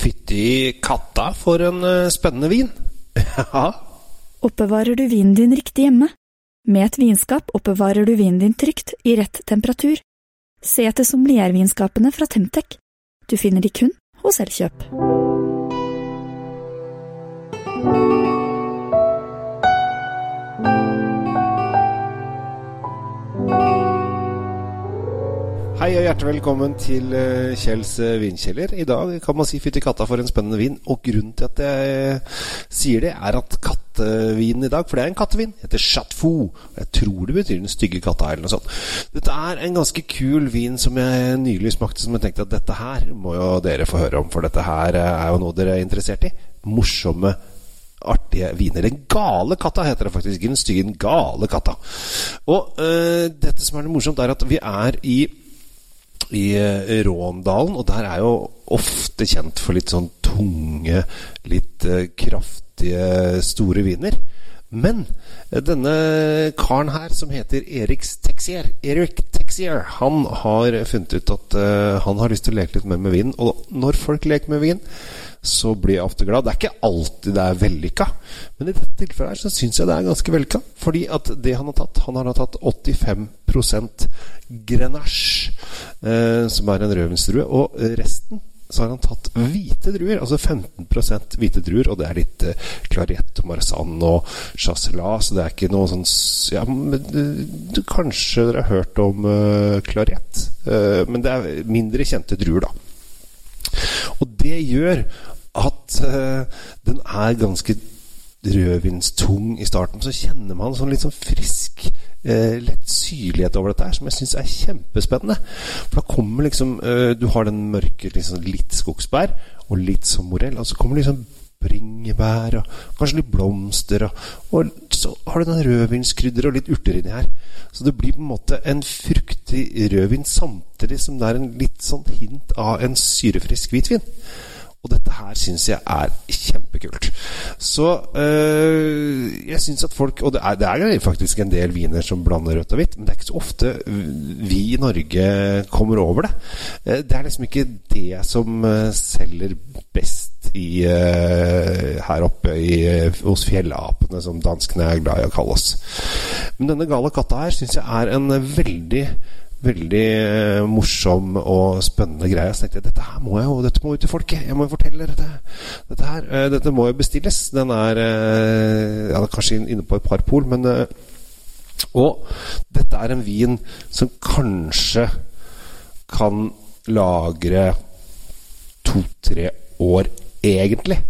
Fytti katta for en eh, spennende vin. Ja. Oppbevarer du vinen din riktig hjemme? Med et vinskap oppbevarer du vinen din trygt, i rett temperatur. Se etter sommeliervinskapene fra Temtec. Du finner de kun hos Elkjøp. Hei og hjertelig velkommen til eh, Kjells eh, vinkjeller. I dag kan man si fytti katta for en spennende vin. Og grunnen til at jeg eh, sier det, er at kattevinen i dag, for det er en kattevin, heter Chatfou. Jeg tror det betyr den stygge katta eller noe sånt. Dette er en ganske kul vin som jeg nylig smakte, som jeg tenkte at dette her må jo dere få høre om, for dette her er jo noe dere er interessert i. Morsomme artige viner. Den gale katta heter det faktisk. Den stygge, den gale katta. Og øh, dette som er det morsomt, er at vi er i i eh, Råndalen, og der er jo ofte kjent for litt sånn tunge, litt uh, kraftige, store viner. Men uh, denne karen her, som heter Erik Texier, Erik Texier han har funnet ut at uh, han har lyst til å leke litt mer med vinen. Og når folk leker med vin, så blir jeg ofte glad. Det er ikke alltid det er vellykka, men i dette tilfellet her så syns jeg det er ganske vellykka. Fordi at det han har tatt Han har tatt 85 Grenache, eh, som er en rødvinsdrue, og resten så har han tatt hvite druer, altså 15% hvite druer, og det er litt eh, Clariette og Marsanne og Chasselas, så det er ikke noe sånn ja, men, du, Kanskje dere har hørt om uh, Clariette, uh, men det er mindre kjente druer, da. Det gjør at uh, den er ganske rødvinstung i starten. Så kjenner man sånn litt sånn frisk eh, lett syrlighet over dette her, som jeg syns er kjempespennende. For da kommer liksom eh, Du har den mørke liksom, litt skogsbær og litt som morell, og så kommer liksom bringebær og kanskje litt blomster. Og, og så har du noen rødvinskrydder og litt urter inni her. Så det blir på en måte en fruktig rødvin samtidig som det er en litt sånn hint av en syrefrisk hvitvin. Og dette her syns jeg er kjempekult. Så øh, jeg syns at folk Og det er, det er, faktisk en del viner som blander rødt og hvitt, men det er ikke så ofte vi i Norge kommer over det. Eh, det er liksom ikke det som uh, selger best i, uh, her oppe i, hos fjellapene, som danskene er glad i å kalle oss. Men denne gale katta her syns jeg er en veldig veldig eh, morsom og spennende greie. Så tenkte jeg dette her må jeg jo Dette må ut til folket. Jeg må jo fortelle dette. Dette her eh, Dette må jo bestilles. Den er eh, ja, kanskje inne på et par pol, men Og dette er en vin som kanskje kan lagre to-tre år, egentlig.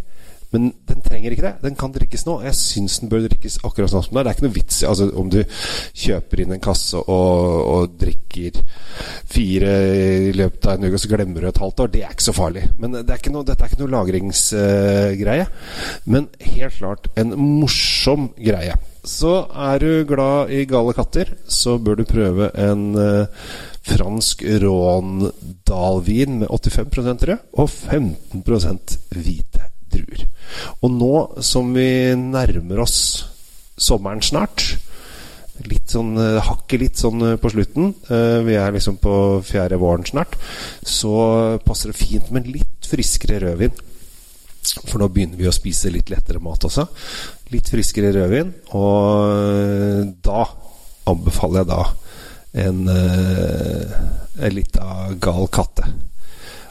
Men den trenger ikke det. Den kan drikkes nå. Jeg syns den bør drikkes akkurat sånn som den er. Det er ikke noe vits altså, om du kjøper inn en kasse og, og, drikker fire i løpet av en uke, og så glemmer du et halvt år. Det er ikke så farlig. Men det er noe, dette er ikke noe lagringsgreie. Uh, Men helt klart en morsom greie. Så er du glad i gale katter, så bør du prøve en eh, fransk Råndalvin med 85 rød og 15% hvite druer. Og nå som vi nærmer oss sommeren snart Litt sånn eh, hakket litt sånn eh, på slutten. Eh, vi er liksom på fjerde våren snart. Så passer det fint med litt friskere rødvin. For nå begynner vi å spise litt lettere mat også. Litt friskere rødvin. Og da anbefaler jeg da en, en lita gal katte.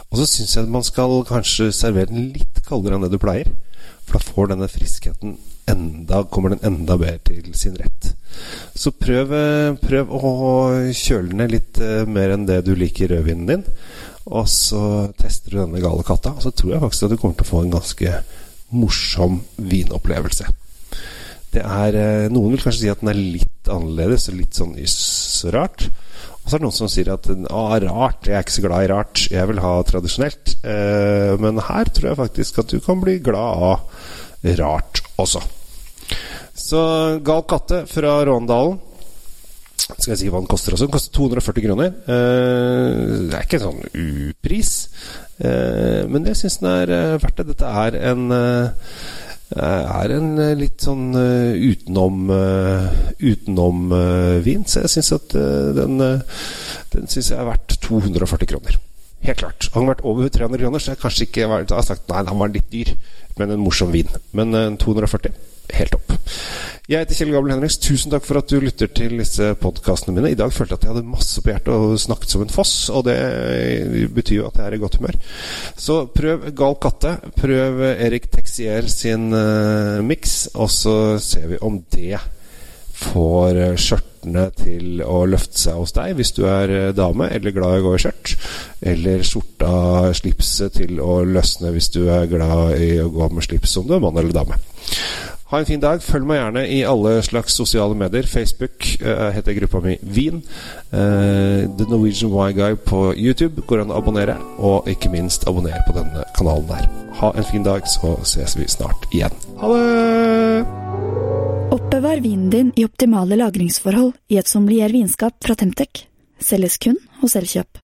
Og så syns jeg man skal kanskje servere den litt kaldere enn det du pleier. For da får denne friskheten enda, kommer den enda bedre til sin rett. Så prøv, prøv å kjøle ned litt mer enn det du liker rødvinen din. Og så tester du denne gale katta. Og så tror jeg faktisk at du kommer til å få en ganske morsom vinopplevelse. Det er, uh, noen vil kanskje si at den er litt annerledes litt sånn rart. Og så er det noen som sier at ah, rart, jeg er ikke så glad i rart, jeg vil ha tradisjonelt. Eh, men her tror jeg faktisk at du kan bli glad av rart også. Så Gal katte fra Råndalen. Skal jeg si hva den koster også? Den koster 240 kroner. Eh, det er ikke en sånn upris, eh, men jeg syns den er eh, verdt det. Dette er en er en litt sånn utenom utenom-vin. så jeg syns at den, den synes jeg er verdt 240 kroner. Helt klart. Hadde den vært over 300 kroner, så hadde jeg kanskje ikke vært, hadde sagt nei, den var litt dyr, men en morsom vin. Men eh, 240, helt opp. Jeg heter Kjell Gabel Henriks. Tusen takk for at du lytter til disse podkastene mine. I dag følte jeg at jeg hadde masse på hjertet og snakket som en foss, og det betyr jo at jeg er i godt humør. Så prøv Gal katte. Prøv Erik Texier sin uh, miks, og så ser vi om det får skjørtene til å løfte seg hos deg hvis du er eh, dame eller glad i å gå i skjørt. Eller skjorta, slipset til å løsne hvis du er glad i å gå med slips om du er mann eller dame. Ha en fin dag. Følg meg gjerne i alle slags sosiale medier. Facebook uh, heter gruppa mi Wien. Uh, The Norwegian Wine Guy på YouTube går an å abonnere. Og ikke minst abonner på denne kanalen der. Ha en fin dag, så ses vi snart igjen. Ha det! Oppbevar vinen din i optimale lagringsforhold i et sommelier vinskap fra Temtec. Selges kun hos Elkjøp.